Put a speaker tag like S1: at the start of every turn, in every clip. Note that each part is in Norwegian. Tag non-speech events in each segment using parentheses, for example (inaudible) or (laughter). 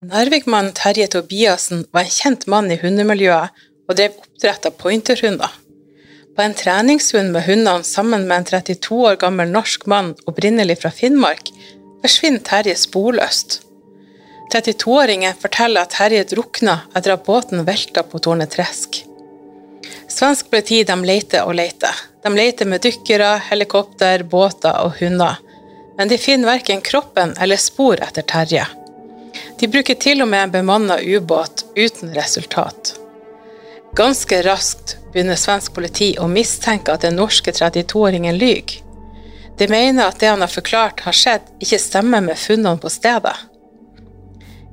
S1: Narvikmannen Terje Tobiassen var en kjent mann i hundemiljøet og drev oppdrett av pointerhunder. På en treningshund med hundene sammen med en 32 år gammel norsk mann opprinnelig fra Finnmark, forsvinner Terje sporløst. 32-åringen forteller at Terje drukna etter at båten velta på Tornetresk. Svensk politi de leter og leter. De leter med dykkere, helikopter, båter og hunder, men de finner verken kroppen eller spor etter Terje. De bruker til og med en bemanna ubåt uten resultat. Ganske raskt begynner svensk politi å mistenke at den norske 32-åringen lyver. De mener at det han har forklart har skjedd, ikke stemmer med funnene på stedet.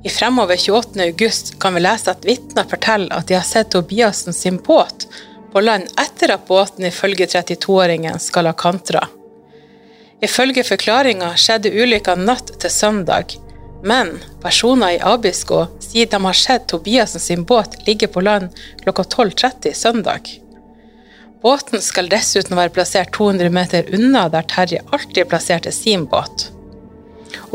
S1: I Fremover 28. august kan vi lese at vitner forteller at de har sett Tobiassen sin båt på land etter at båten ifølge 32-åringen skal ha kantra. Ifølge forklaringa skjedde ulykka natt til søndag, men personer i Abisko sier de har sett Tobiassen sin båt ligge på land klokka 12.30 søndag. Båten skal dessuten være plassert 200 meter unna der Terje alltid plasserte sin båt.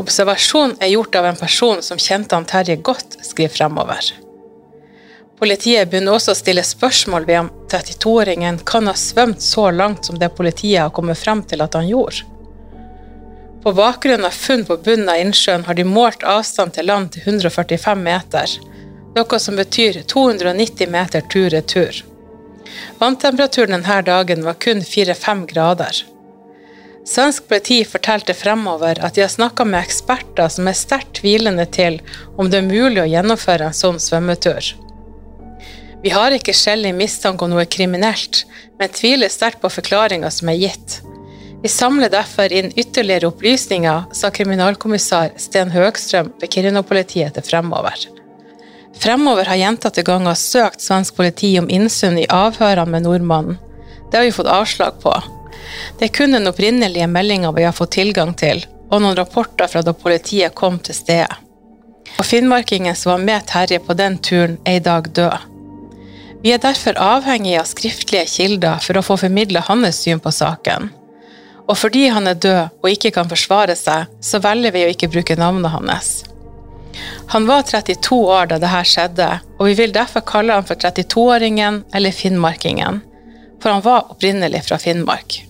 S1: Observasjonen er gjort av en person som kjente han Terje godt, skriver Fremover. Politiet begynner også å stille spørsmål ved om 32-åringen kan ha svømt så langt som det politiet har kommet frem til at han gjorde. På bakgrunn av funn på bunnen av innsjøen har de målt avstand til land til 145 meter, noe som betyr 290 meter tur-retur. Vanntemperaturen denne dagen var kun 4-5 grader. Svensk politi fortalte fremover at de har snakka med eksperter som er sterkt tvilende til om det er mulig å gjennomføre en sånn svømmetur. Vi har ikke skjellig mistanke om noe kriminelt, men tviler sterkt på forklaringa som er gitt. Vi samler derfor inn ytterligere opplysninger, sa kriminalkommissar Sten Høgstrøm ved Kiruna-politiet til Fremover. Fremover har gjentatte ganger søkt svensk politi om innsyn i avhørene med nordmannen. Det har vi fått avslag på. Det er kun den opprinnelige meldinga vi har fått tilgang til, og noen rapporter fra da politiet kom til stedet. Og finnmarkingen som var med Terje på den turen, er i dag død. Vi er derfor avhengig av skriftlige kilder for å få formidla hans syn på saken. Og fordi han er død og ikke kan forsvare seg, så velger vi å ikke bruke navnet hans. Han var 32 år da dette skjedde, og vi vil derfor kalle han for 32-åringen eller finnmarkingen, for han var opprinnelig fra Finnmark.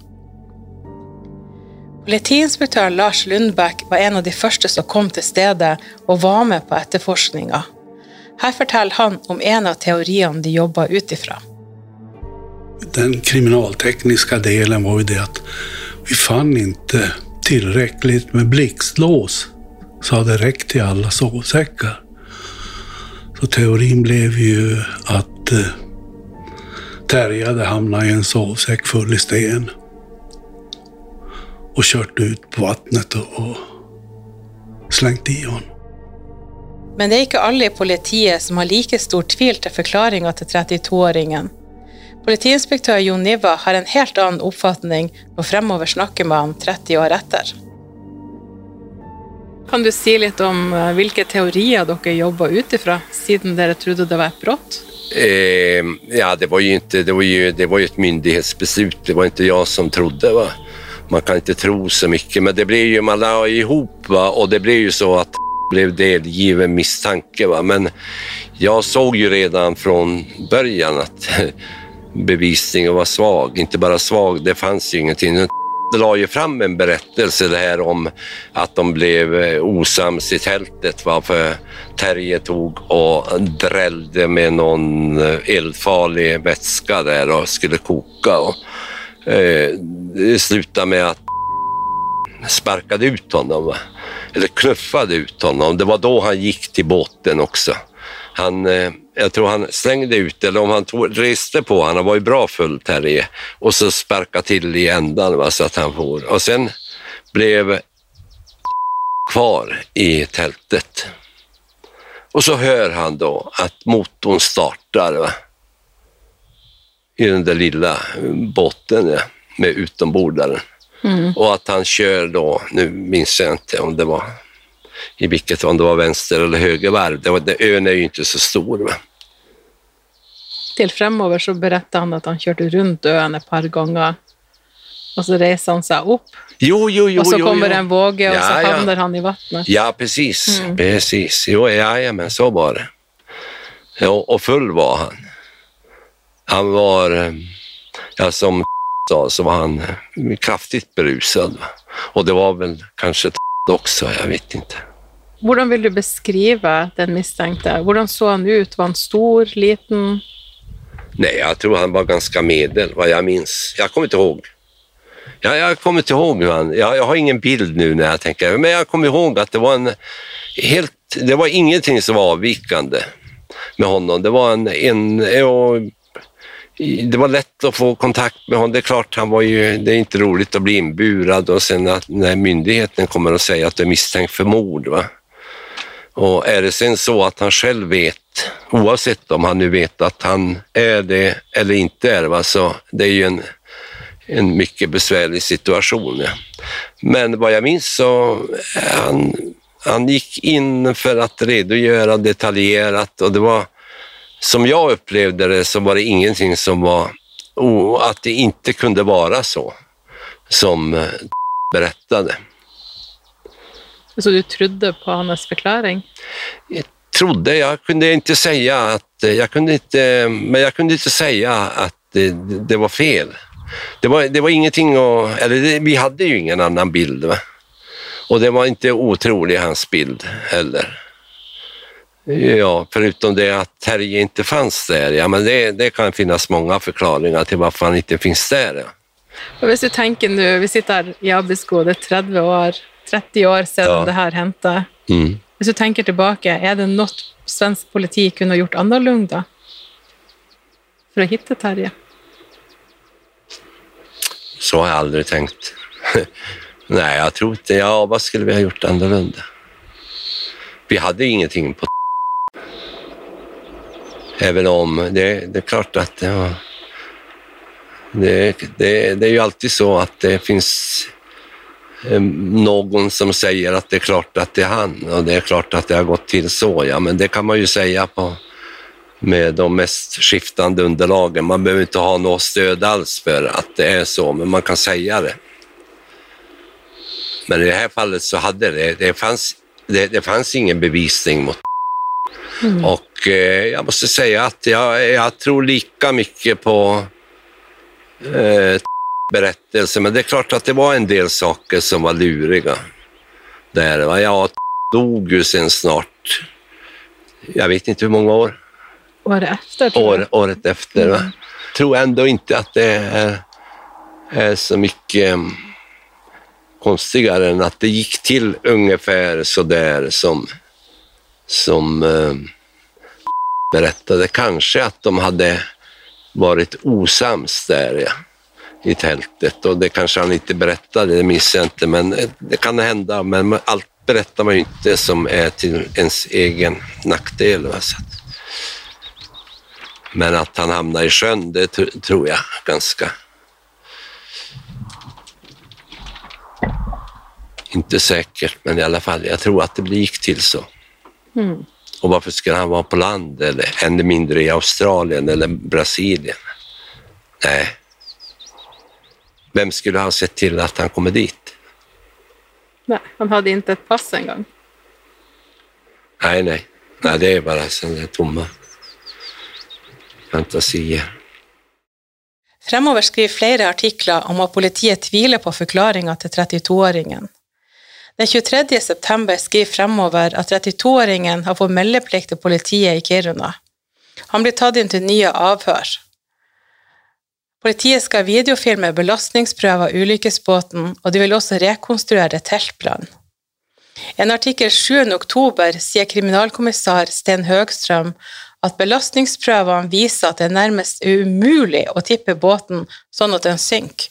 S1: Politiinspektør Lars Lundbekk var en av de første som kom til stedet og var med på etterforskninga. Her forteller han om en av teoriene de jobba ut ifra.
S2: Den kriminaltekniske delen var jo det att vi fann inte tillräckligt med blixtlås så hade räckt till alla sovsäckar. Så teorin blev ju att eh, Terje hade hamnat i en sovsäck full i sten och kört ut på vattnet och, och slängt i honom.
S1: Men det er ikke alle i politiet som har like stor tvil til forklaringa til 32-åringen. Politiinspektør Jon Niva har en helt annen oppfatning og fremover snakker med han 30 år etter. Kan du si litt om eh, hvilke teorier dere jobba ut ifra, siden dere trodde det var et brott?
S3: Eh, ja, det var, jo inte, det, var ju, det var ju et myndighetsbeslut. Det var ikke jeg som trodde. Va? Man kan ikke tro så mye, men det blir ju, man la ihop va? och det blir ju så att ble delgiven mistanke. Va? Men jeg så jo redan fra början att (laughs) bevisningen var svag. Inte bara svag, det fanns ju ingenting. Det la ju fram en berättelse det här om att de blev eh, osams i tältet. Va? Terje tog och drällde med någon eh, eldfarlig vätska där och skulle koka. Och, eh, det slutade med att sparkade ut honom. Eller knuffade ut honom. Det var då han gick till båten också. Han, jeg jag tror han slängde ut, eller om han tog, reste på han, han var ju bra full Terje, och så sparka till i ändan va, så att han for. Och sen blev kvar i tältet. Och så hör han då att motorn startar va? i den där lilla båten ja, med utombordaren. Och att han kör då, nu minns jag inte om det var i vilket, om det var vänster eller höger varv. Det var, det, ön är ju inte så stor. Va?
S1: Til fremover så berättade han at han kjørte rundt øen et par ganger, og så reiser han seg opp,
S3: Jo, jo, jo.
S1: og så
S3: jo,
S1: kommer
S3: jo.
S1: en våge, og så
S3: Ja, ja.
S1: han i vannet.
S3: Ja, precis. precis. Jo, ja, ja, men så var det. Ja, och full var han. Han var, eh, ja, som (laughs) sa, så var han eh, kraftigt berusad. Och det var väl kanske (laughs) också, jag vet inte.
S1: Hvordan vil du beskrive den mistenkte? Hvordan så han ut? Var han stor, liten?
S3: Nei, jeg tror han var ganske medel, hva jeg minns. Jeg kommer ikke ihåg. Ja, jeg kommer ikke ihåg han... Jeg, jeg har ingen bild nå når jeg tenker, men jeg kommer ihåg at det var en helt... Det var ingenting som var avvikende med honom. Det var en... en och, det var lett å få kontakt med honom. Det er klart, han var ju, det är inte roligt att bli inburad och sen att myndigheten kommer og sier att du är misstänkt för mord. Va? Och är det sen så att han själv vet, oavsett om han nu vet att han är det eller inte är det, va, så det är ju en, en mycket besvärlig situation. Ja. Men vad jag minns så han, han gick in för att redogöra detaljerat och det var, som jag upplevde det, så var det ingenting som var, oh, att det inte kunde vara så som eh, berättade.
S1: Så du trodde på hans forklaring?
S3: Jeg trodde, Jeg kunne ikke si at jeg kunne ikke, men jeg kunne ikke si at det, det var fel. Det var, det var ingenting å eller det, vi hadde jo ingen annen bild. Va? Och det var ikke utrolig hans bild heller. Ja, förutom det at Terje ikke fanns der. Ja, men det, det kan finnes mange forklaringer til hvorfor han ikke finnes der. Ja.
S1: Og hvis du tenker nå, Vi sitter her i Abisko, det er 30 år, 30 år siden
S3: Ja.
S1: det her hendte.
S3: Mm.
S1: Hvis du tenker tilbake, er det noe svensk politi kunne gjort annerledes for å hitte Terje?
S3: Så har jeg aldri tenkt. (laughs) Nei, jeg tror ikke Ja, hva skulle vi ha gjort annerledes? Vi hadde ingenting på Även om det, det er klart at det, var, det, det, det er jo alltid så at det fins någon som säger att det är klart att det är han och det är klart att det har gått till så. Ja, men det kan man ju säga på, med de mest skiftande underlagen. Man behöver inte ha något stöd alls för att det är så, men man kan säga det. Men i det här fallet så hade det, det fanns, det, det fanns ingen bevisning mot Och eh, jag måste säga att jag, jag tror lika mycket på eh, berättelsen, men det är klart att det var en del saker som var luriga. Där, va? Ja, dog ju sen snart, jag vet inte hur många år,
S1: Året efter,
S3: år, året efter. Va? Tror ändå inte att det är, är så mycket mm, konstigare än att det gick till ungefär så där som, som eh, berättade. Kanske att de hade varit osams där ja, i tältet och det kanske han inte berättade, det minns jag inte, men eh, det kan hända. Men allt berättar man ju inte som är till ens egen nackdel. Så men att han hamnade i sjön, det tror jag ganska... Inte säkert, men i alla fall, jag tror att det gick till så. Och varför skulle han vara på land, eller ännu mindre i Australien eller Brasilien? Nej. Vem skulle ha sett til at han kommer dit?
S1: Nei, han hadde ikke et pass engang.
S3: Nei, nei. Nei, det er bare sånne tomme fantasier.
S1: Fremover skriver flere artikler om at politiet tviler på forklaringa til 32-åringen. Den 23. september skriver Fremover at 32-åringen har fått meldeplikt til politiet i Kiruna. Han blir tatt inn til nye avhør. Politiet skal videofilme belastningsprøver av ulykkesbåten, og de vil også rekonstruere teltbrannen. En artikkel 7. oktober sier kriminalkommissær Sten Høgstrøm at belastningsprøvene viser at det er nærmest umulig å tippe båten sånn at den synker,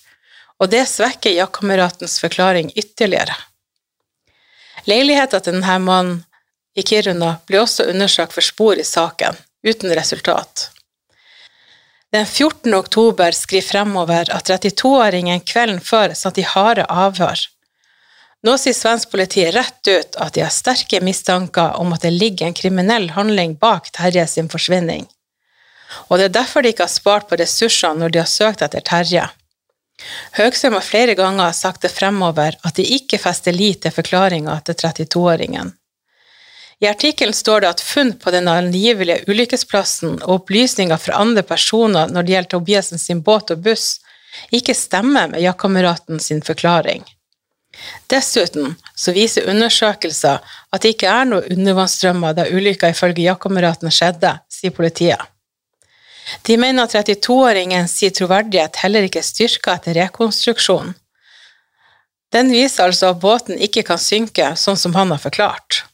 S1: og det svekker jaktkameratens forklaring ytterligere. Leiligheten til denne mannen i Kiruna ble også undersøkt for spor i saken, uten resultat. Den 14. oktober skriver fremover at 32-åringen kvelden før satt i harde avhør. Nå sier svensk politi rett ut at de har sterke mistanker om at det ligger en kriminell handling bak Terje sin forsvinning. Og det er derfor de ikke har spart på ressursene når de har søkt etter Terje. Høgstrøm har flere ganger sagt det fremover at de ikke fester lit til forklaringa til 32-åringen. I artikkelen står det at funn på den angivelige ulykkesplassen og opplysninger fra andre personer når det gjelder Tobiasen sin båt og buss, ikke stemmer med jaktkameraten sin forklaring. Dessuten så viser undersøkelser at det ikke er noe undervannsstrømmer da ulykka ifølge jaktkameraten skjedde, sier politiet. De mener at 32-åringen sier troverdighet heller ikke styrker etter rekonstruksjon. Den viser altså at båten ikke kan synke sånn som han har forklart.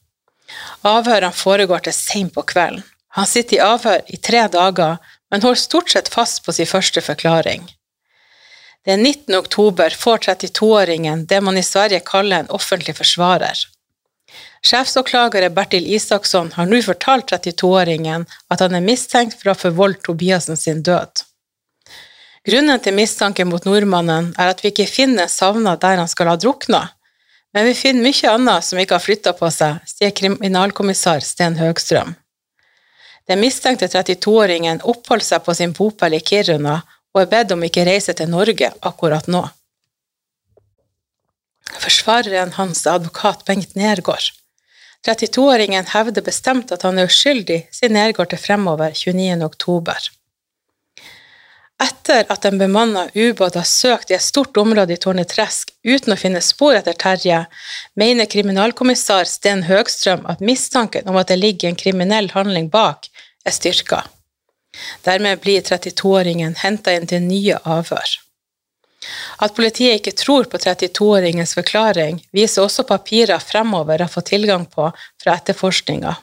S1: Avhørene foregår til seint på kvelden. Han sitter i avhør i tre dager, men holder stort sett fast på sin første forklaring. Den 19. oktober får 32-åringen det man i Sverige kaller en offentlig forsvarer. Sjefsåklagere Bertil Isaksson har nå fortalt 32-åringen at han er mistenkt for å ha forvoldt Tobiassen sin død. Grunnen til mistanke mot nordmannen er at vi ikke finner savna der han skal ha drukna. Men vi finner mye annet som ikke har flytta på seg, sier kriminalkommissær Sten Høgstrøm. Den mistenkte 32-åringen oppholdt seg på sin bopel i Kiruna og er bedt om ikke reise til Norge akkurat nå. Forsvareren hans er advokat Bengt Nergård. 32-åringen hevder bestemt at han er uskyldig, sier Nergård til Fremover 29. oktober. Etter at en bemanna ubåt har søkt i et stort område i Tårnetresk uten å finne spor etter Terje, mener kriminalkommissar Sten Høgstrøm at mistanken om at det ligger en kriminell handling bak, er styrka. Dermed blir 32-åringen henta inn til nye avhør. At politiet ikke tror på 32-åringens forklaring, viser også papirer fremover har fått tilgang på fra etterforskninga.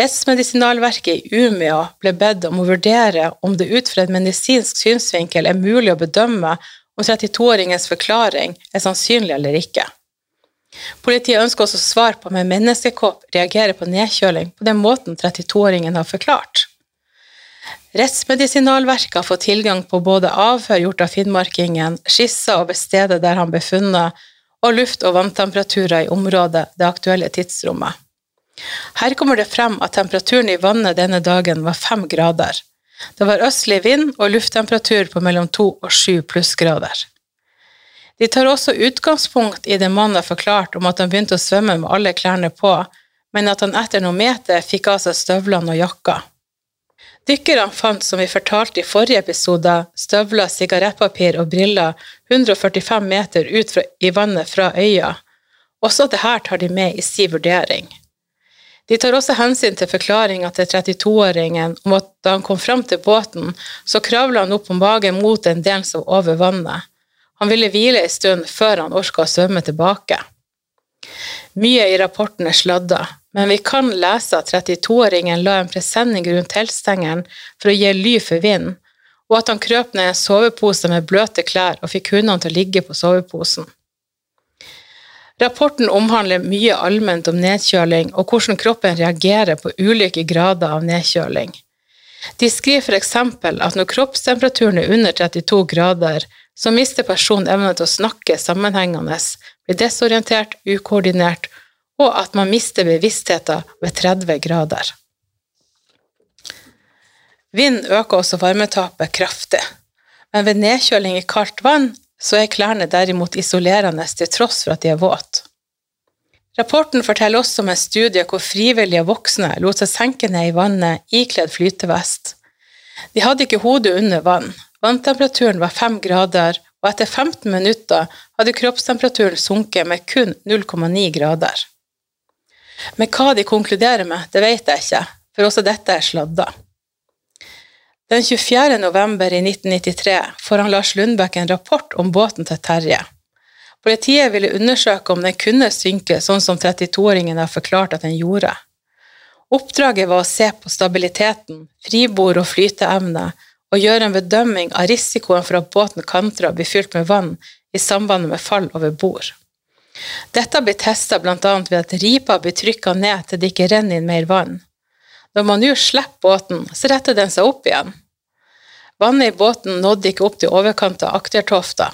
S1: Rettsmedisinalverket i Umeå ble bedt om å vurdere om det ut fra en medisinsk synsvinkel er mulig å bedømme om 32-åringens forklaring er sannsynlig eller ikke. Politiet ønsker også svar på om en menneskekopp reagerer på nedkjøling på den måten 32-åringen har forklart. Rettsmedisinalverket har fått tilgang på både avhør gjort av finnmarkingen, skisser over stedet der han ble funnet, og luft- og vanntemperaturer i området det aktuelle tidsrommet. Her kommer det frem at temperaturen i vannet denne dagen var fem grader. Det var østlig vind og lufttemperatur på mellom to og sju plussgrader. De tar også utgangspunkt i det mannen har forklart om at han begynte å svømme med alle klærne på, men at han etter noen meter fikk av seg støvlene og jakka. Dykkerne fant, som vi fortalte i forrige episode, støvler, sigarettpapir og briller 145 meter ut fra, i vannet fra øya. Også dette tar de med i sin vurdering. De tar også hensyn til forklaringa til 32-åringen om at da han kom fram til båten, så kravla han opp på magen mot en del som var over vannet. Han ville hvile en stund før han orka å svømme tilbake. Mye i rapporten er sladda, men vi kan lese at 32-åringen la en presenning rundt teltstengelen for å gi ly for vind, og at han krøp ned en sovepose med bløte klær og fikk hundene til å ligge på soveposen. Rapporten omhandler mye allment om nedkjøling og hvordan kroppen reagerer på ulike grader av nedkjøling. De skriver f.eks. at når kroppstemperaturen er under 32 grader, så mister personen evnen til å snakke sammenhengende, blir desorientert, ukoordinert, og at man mister bevisstheten ved 30 grader. Vind øker også varmetapet kraftig, men ved nedkjøling i kaldt vann så er klærne derimot isolerende til tross for at de er våte. Rapporten forteller også om en studie hvor frivillige voksne lot seg senke ned i vannet ikledd flytevest. De hadde ikke hodet under vann, vanntemperaturen var fem grader, og etter 15 minutter hadde kroppstemperaturen sunket med kun 0,9 grader. Men hva de konkluderer med, det vet jeg ikke, for også dette er sladda. Den 24. november i 1993 får han Lars Lundbekk en rapport om båten til Terje. Politiet ville undersøke om den kunne synke sånn som 32-åringen har forklart at den gjorde. Oppdraget var å se på stabiliteten, fribord og flyteevne, og gjøre en bedømming av risikoen for at båten kantrer og blir fylt med vann i samband med fall over bord. Dette blir testa bl.a. ved at ripa blir trykka ned til det ikke renner inn mer vann. Når man nå slipper båten, så retter den seg opp igjen. Vannet i båten nådde ikke opp til overkant av aktertofta.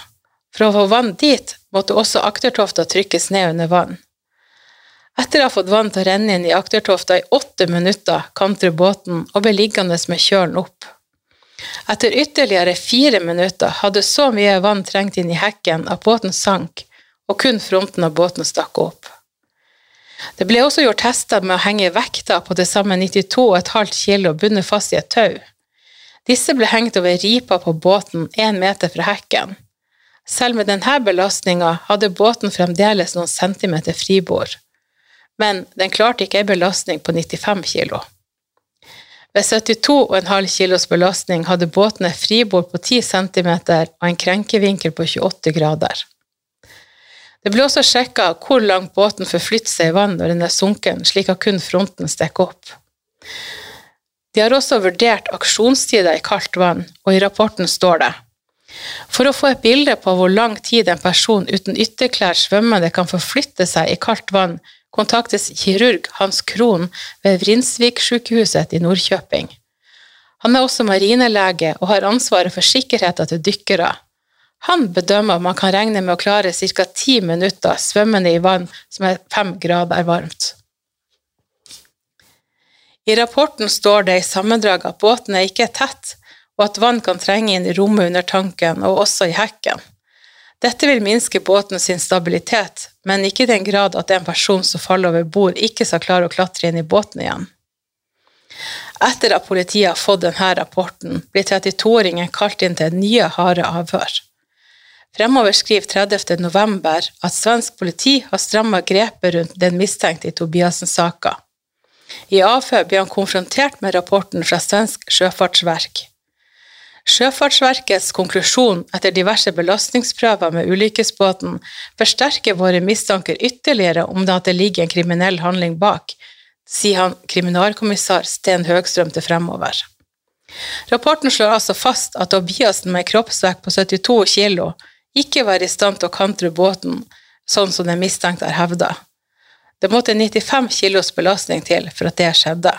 S1: For å få vann dit måtte også aktertofta trykkes ned under vann. Etter å ha fått vann til å renne inn i aktertofta i åtte minutter, kantrer båten og ble liggende med kjølen opp. Etter ytterligere fire minutter hadde så mye vann trengt inn i hekken at båten sank, og kun fronten av båten stakk opp. Det ble også gjort tester med å henge vekta på til sammen 92,5 kilo bundet fast i et tau. Disse ble hengt over ripa på båten én meter fra hekken. Selv med denne belastninga hadde båten fremdeles noen centimeter fribord, men den klarte ikke ei belastning på 95 kilo. Ved 72,5 kilos belastning hadde båten et fribord på 10 cm og en krenkevinkel på 28 grader. Det ble også sjekka hvor langt båten forflytter seg i vann når den er sunken, slik at kun fronten stikker opp. De har også vurdert aksjonstider i kaldt vann, og i rapporten står det for å få et bilde på hvor lang tid en person uten ytterklær svømmende kan forflytte seg i kaldt vann, kontaktes kirurg Hans Krohn ved Vrinsvik-sykehuset i Nordkjøping. Han er også marinelege og har ansvaret for sikkerheten til dykkere. Han bedømmer at man kan regne med å klare ca. ti minutter svømmende i vann som er fem grader varmt. I rapporten står det i sammendrag at båten er ikke er tett, og at vann kan trenge inn i rommet under tanken og også i hekken. Dette vil minske båten sin stabilitet, men ikke i den grad at en person som faller over bord, ikke skal klare å klatre inn i båten igjen. Etter at politiet har fått denne rapporten, blir 32-åringen kalt inn til nye harde avhør. Fremover skriver 30. november at svensk politi har stramma grepet rundt den mistenkte i Tobiassen-saka. I avhør blir han konfrontert med rapporten fra Svensk sjøfartsverk. Sjøfartsverkets konklusjon etter diverse belastningsprøver med ulykkesbåten forsterker våre mistanker ytterligere om det at det ligger en kriminell handling bak, sier han kriminalkommissar Sten Høgstrøm til Fremover. Rapporten slår altså fast at Tobiassen med kroppsvekt på 72 kilo ikke var i stand til å kantre båten, sånn som den mistenkte har hevda. Det måtte 95 kilos belastning til for at det skjedde.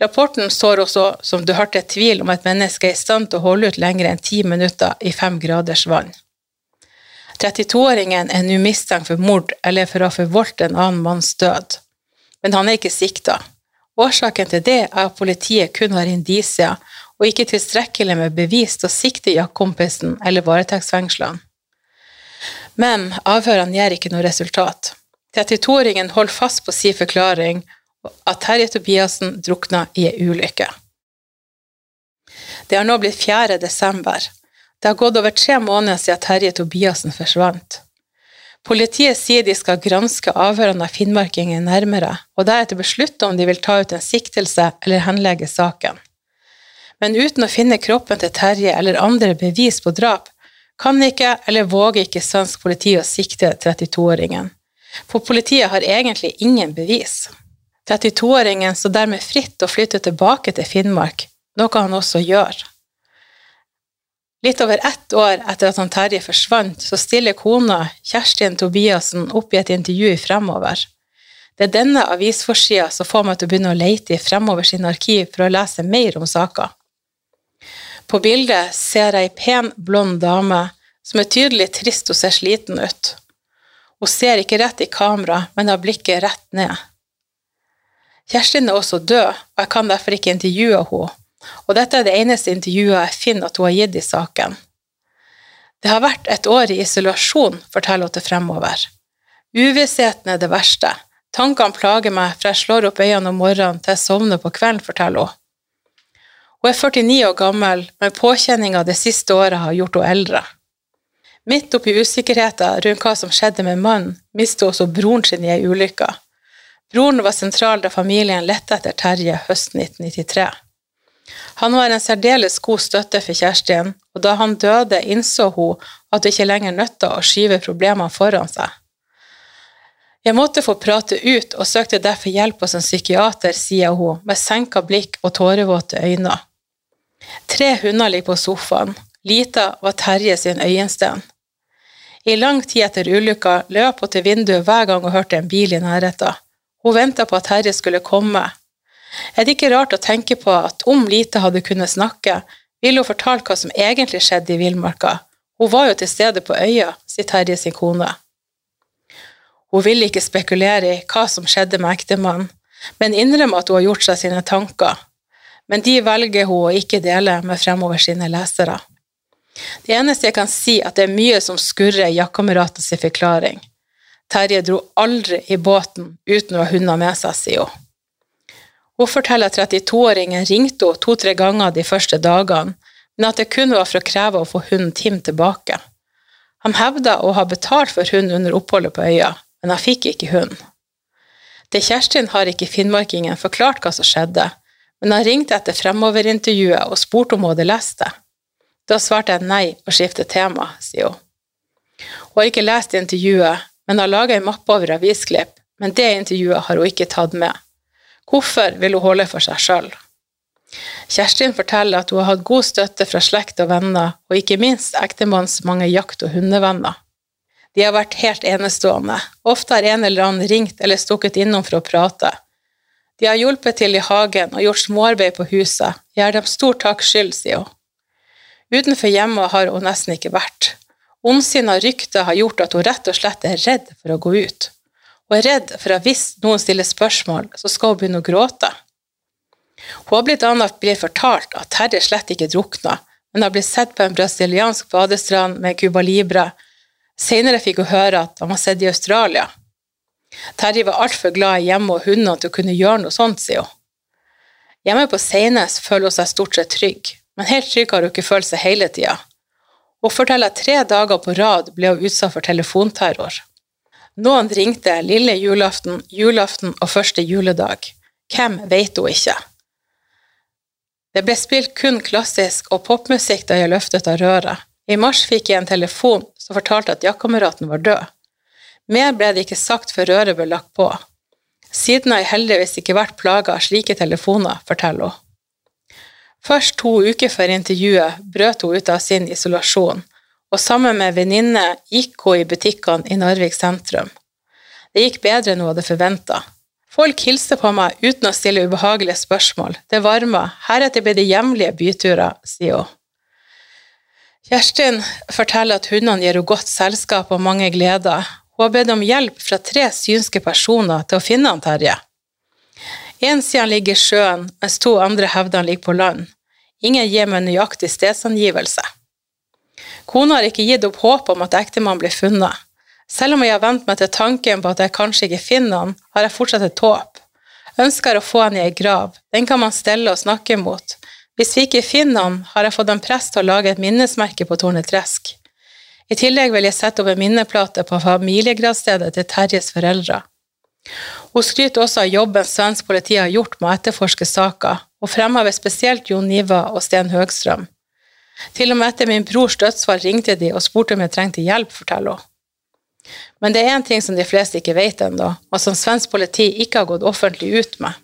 S1: Rapporten står også, som du hørte, tvil om et menneske er i stand til å holde ut lenger enn ti minutter i fem graders vann. 32-åringen er nå mistenkt for mord eller for å ha forvoldt en annen manns død, men han er ikke sikta. Årsaken til det er at politiet kun har indisier og ikke tilstrekkelig med bevis til å sikte jaktkompisen eller varetektsfengslene. Men avhørene gir ikke noe resultat. 32-åringen holder fast på sin forklaring at Terje Tobiassen drukna i ei ulykke. Det har nå blitt 4. desember. Det har gått over tre måneder siden Terje Tobiassen forsvant. Politiet sier de skal granske avhørene av finnmarkingen nærmere, og deretter beslutte om de vil ta ut en siktelse eller henlegge saken. Men uten å finne kroppen til Terje eller andre bevis på drap, kan ikke eller våger ikke svensk politi å sikte 32-åringen. For politiet har egentlig ingen bevis. 32-åringen står dermed fritt til å flytte tilbake til Finnmark, noe han også gjør. Litt over ett år etter at han Terje forsvant, så stiller kona, Kjerstin Tobiassen, opp i et intervju i Fremover. Det er denne avisforsida som får meg til å begynne å lete i Fremover sin arkiv for å lese mer om saka. På bildet ser jeg ei pen, blond dame som er tydelig trist og ser sliten ut. Hun ser ikke rett i kamera, men har blikket rett ned. Kjerstin er også død, og jeg kan derfor ikke intervjue henne, og dette er det eneste intervjuet jeg finner at hun har gitt i saken. Det har vært et år i isolasjon, forteller hun til Fremover. Uvissheten er det verste. Tankene plager meg fra jeg slår opp øynene om morgenen til jeg sovner på kvelden, forteller hun. Hun er 49 år gammel, men påkjenninga det siste året har gjort henne eldre. Midt oppi usikkerheten rundt hva som skjedde med mannen, mistet også broren sin i ei ulykke. Broren var sentral da familien lette etter Terje høsten 1993. Han var en særdeles god støtte for Kjerstin, og da han døde, innså hun at det ikke lenger nytta å skyve problemene foran seg. Jeg måtte få prate ut og søkte derfor hjelp hos en psykiater, sier hun, med senka blikk og tårevåte øyne. Tre hunder ligger på sofaen. Lita var Terje sin øyensten. I lang tid etter ulykka løp hun til vinduet hver gang hun hørte en bil i nærheten. Hun venta på at Terje skulle komme. Er det ikke rart å tenke på at om Lita hadde kunnet snakke, ville hun fortalt hva som egentlig skjedde i villmarka. Hun var jo til stede på øya, sier Terje sin kone. Hun ville ikke spekulere i hva som skjedde med ektemannen, men innrømme at hun har gjort seg sine tanker. Men de velger hun å ikke dele med fremover sine lesere. Det eneste jeg kan si, at det er mye som skurrer i jaktkameratens forklaring. Terje dro aldri i båten uten å ha hunder med seg, sier hun. Hun forteller at 32-åringen ringte henne to-tre ganger de første dagene, men at det kun var for å kreve å få hunden Tim tilbake. Han hevda å ha betalt for hund under oppholdet på øya, men han fikk ikke hund. Til Kjerstin har ikke finnmarkingen forklart hva som skjedde, men han ringte etter fremoverintervjuet og spurte om hun hadde lest det. Da svarte jeg nei og skiftet tema, sier hun. Hun har ikke lest intervjuet, men har laga en mappe over avisklipp, men det intervjuet har hun ikke tatt med. Hvorfor vil hun holde for seg sjøl? Kjerstin forteller at hun har hatt god støtte fra slekt og venner, og ikke minst ektemannens mange jakt- og hundevenner. De har vært helt enestående, ofte har en eller annen ringt eller stukket innom for å prate. De har hjulpet til i hagen og gjort småarbeid på huset, jeg er dem stor takk skyld, sier hun. Utenfor hjemmet har hun nesten ikke vært. Ondsinna rykter har gjort at hun rett og slett er redd for å gå ut og er redd for at hvis noen stiller spørsmål, så skal hun begynne å gråte. Hun har blitt annet blitt fortalt at Terje slett ikke drukna, men har blitt sett på en brasiliansk badestrand med Cuba Libre. Senere fikk hun høre at han var sett i Australia. Terje var altfor glad i hjemme og hundene til å kunne gjøre noe sånt, sier hun. Hjemme på Seines føler hun seg stort sett trygg, men helt trygg har hun ikke følt seg hele tida. Hun forteller at tre dager på rad ble hun utsatt for telefonterror. Noen ringte lille julaften, julaften og første juledag. Hvem vet hun ikke. Det ble spilt kun klassisk og popmusikk da jeg løftet av røret. I mars fikk jeg en telefon som fortalte at jakkameraten var død. Mer ble det ikke sagt før røret ble lagt på. Siden har jeg heldigvis ikke vært plaga av slike telefoner, forteller hun. Først to uker før intervjuet brøt hun ut av sin isolasjon og sammen med venninne gikk hun i butikkene i Narvik sentrum. Det gikk bedre enn hun hadde forventa. Folk hilste på meg uten å stille ubehagelige spørsmål. Det varma, heretter ble det hjemlige byturer, sier hun. Kjerstin forteller at hundene gir henne godt selskap og mange gleder. Hun har bedt om hjelp fra tre synske personer til å finne han Terje. En sier han ligger i sjøen, mens to andre hevder han ligger på land. Ingen gir meg nøyaktig stedsangivelse. Kona har ikke gitt opp håpet om at ektemannen blir funnet. Selv om jeg har vent meg til tanken på at jeg kanskje ikke finner han, har jeg fortsatt et håp. Ønsker å få han i ei grav, den kan man stelle og snakke mot. Hvis vi ikke finner han, har jeg fått en prest til å lage et minnesmerke på Tornet Tresk. I tillegg vil jeg sette opp en minneplate på familiegravstedet til Terjes foreldre. Hun skryter også av jobben svensk politi har gjort med å etterforske saka, og fremhever spesielt Jon Niva og Sten Høgstrøm. Til og med etter min brors dødsfall ringte de og spurte om jeg trengte hjelp, forteller hun. Men det er én ting som de fleste ikke vet ennå, og som svensk politi ikke har gått offentlig ut med.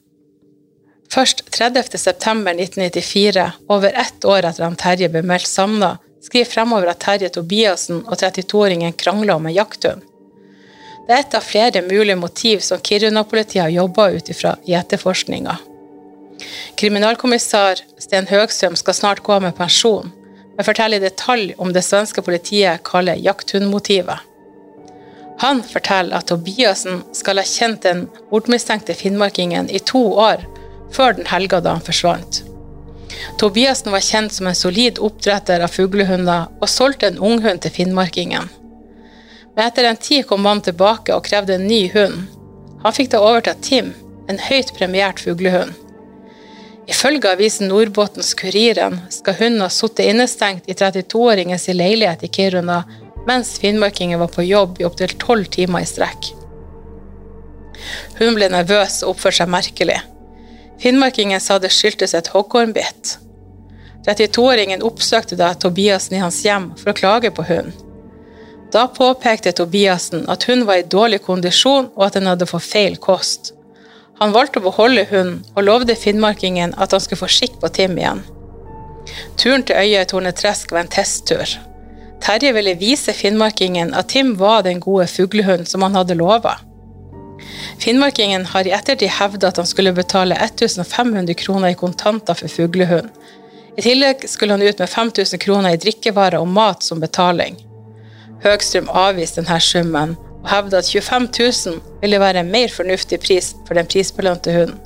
S1: Først 30. september 1994, over ett år etter at Terje ble meldt savna, skriver fremover at Terje Tobiassen og 32-åringen krangla om en jakthund. Det er et av flere mulige motiv som Kiruna-politiet har jobba ut ifra i etterforskninga. Kriminalkommissar Sten Høgstrøm skal snart gå av med pensjon, men forteller i detalj om det svenske politiet kaller jakthundmotivet. Han forteller at Tobiassen skal ha kjent den bortmistenkte finnmarkingen i to år, før den helga da han forsvant. Tobiassen var kjent som en solid oppdretter av fuglehunder, og solgte en unghund til finnmarkingen. Men etter en tid kom mannen tilbake og krevde en ny hund. Han fikk da overtatt Tim, en høyt premiert fuglehund. Ifølge avisen Nordbottens Kuriren skal hunden ha sittet innestengt i 32-åringens leilighet i Kiruna mens finnmarkingen var på jobb i opptil tolv timer i strekk. Hun ble nervøs og oppførte seg merkelig. Finnmarkingen sa det skyldtes et hoggormbitt. 32-åringen oppsøkte da Tobiassen i hans hjem for å klage på hunden. Da påpekte Tobiassen at hun var i dårlig kondisjon og at den hadde fått feil kost. Han valgte å beholde hunden og lovde finnmarkingen at han skulle få skikk på Tim igjen. Turen til øya i Tornetresk var en testtur. Terje ville vise finnmarkingen at Tim var den gode fuglehunden som han hadde lova. Finnmarkingen har i ettertid hevda at han skulle betale 1500 kroner i kontanter for fuglehund. I tillegg skulle han ut med 5000 kroner i drikkevarer og mat som betaling. Høgstrøm avviste denne summen og hevda at 25 000 ville være en mer fornuftig pris for den prisbelønte hunden.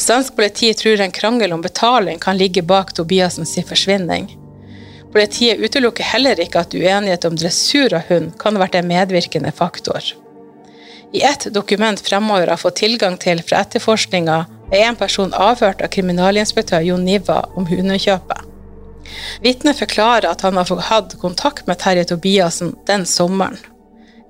S1: Svensk politi tror en krangel om betaling kan ligge bak Tobiasens forsvinning. Politiet utelukker heller ikke at uenighet om dressur av hund kan ha vært en medvirkende faktor. I ett dokument fremover har fått tilgang til fra etterforskninga, er en person avhørt av kriminalinspektør Jon Niva om hundekjøpet. Vitnet forklarer at han har hatt kontakt med Terje Tobiassen den sommeren.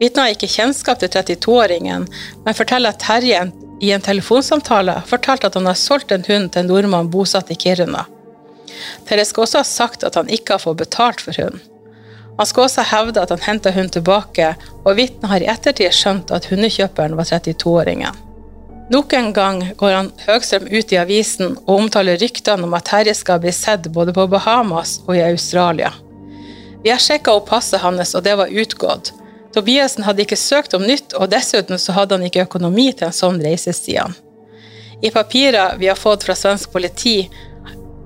S1: Vitnet har ikke kjennskap til 32-åringen, men forteller at Terje i en telefonsamtale fortalte at han har solgt en hund til en nordmann bosatt i Kiruna. Terje skal også ha sagt at han ikke har fått betalt for hunden. Han skal også hevde at han henta hunden tilbake, og vitnet har i ettertid skjønt at hundekjøperen var 32-åringen. Nok en gang går han Høgstrøm ut i avisen og omtaler ryktene om at Terje skal bli sett både på Bahamas og i Australia. Vi har sjekka opp passet hans, og det var utgått. Tobiassen hadde ikke søkt om nytt, og dessuten så hadde han ikke økonomi til en sånn reiseside. I papirer vi har fått fra svensk politi,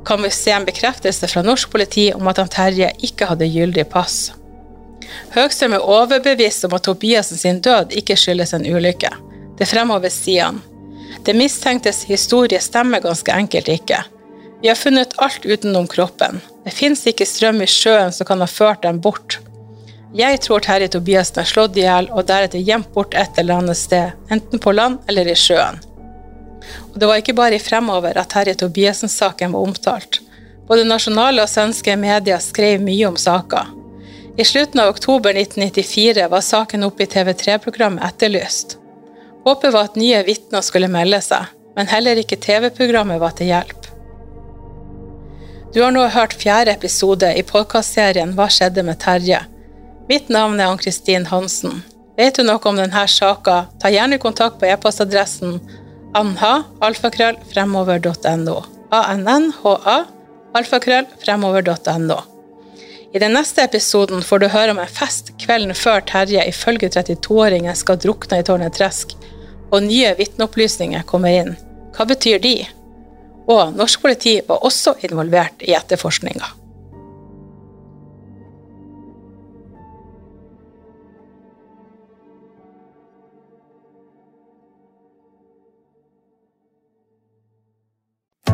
S1: kan vi se en bekreftelse fra norsk politi om at han Terje ikke hadde gyldig pass. Høgstrøm er overbevist om at Tobiassen sin død ikke skyldes en ulykke. Det fremover sier han. Det mistenktes historie stemmer ganske enkelt ikke. Vi har funnet alt utenom kroppen. Det fins ikke strøm i sjøen som kan ha ført dem bort. Jeg tror Terje Tobiassen er slått i hjel og deretter gjemt bort et eller annet sted, enten på land eller i sjøen. Og det var ikke bare i Fremover at Terje Tobiassen-saken var omtalt. Både nasjonale og svenske medier skrev mye om saka. I slutten av oktober 1994 var saken oppe i TV3-programmet Etterlyst. Håpet var at nye vitner skulle melde seg, men heller ikke TV-programmet var til hjelp. Du har nå hørt fjerde episode i podkastserien Hva skjedde med Terje? Mitt navn er Ann-Kristin Hansen. Vet du noe om denne saka, ta gjerne kontakt på e-postadressen anha, alfakrøll. I den neste episoden får du høre om en fest kvelden før Terje ifølge 32-åringen skal drukne i Tårnet Tresk, og nye vitneopplysninger kommer inn. Hva betyr de? Og norsk politi var også involvert i etterforskninga.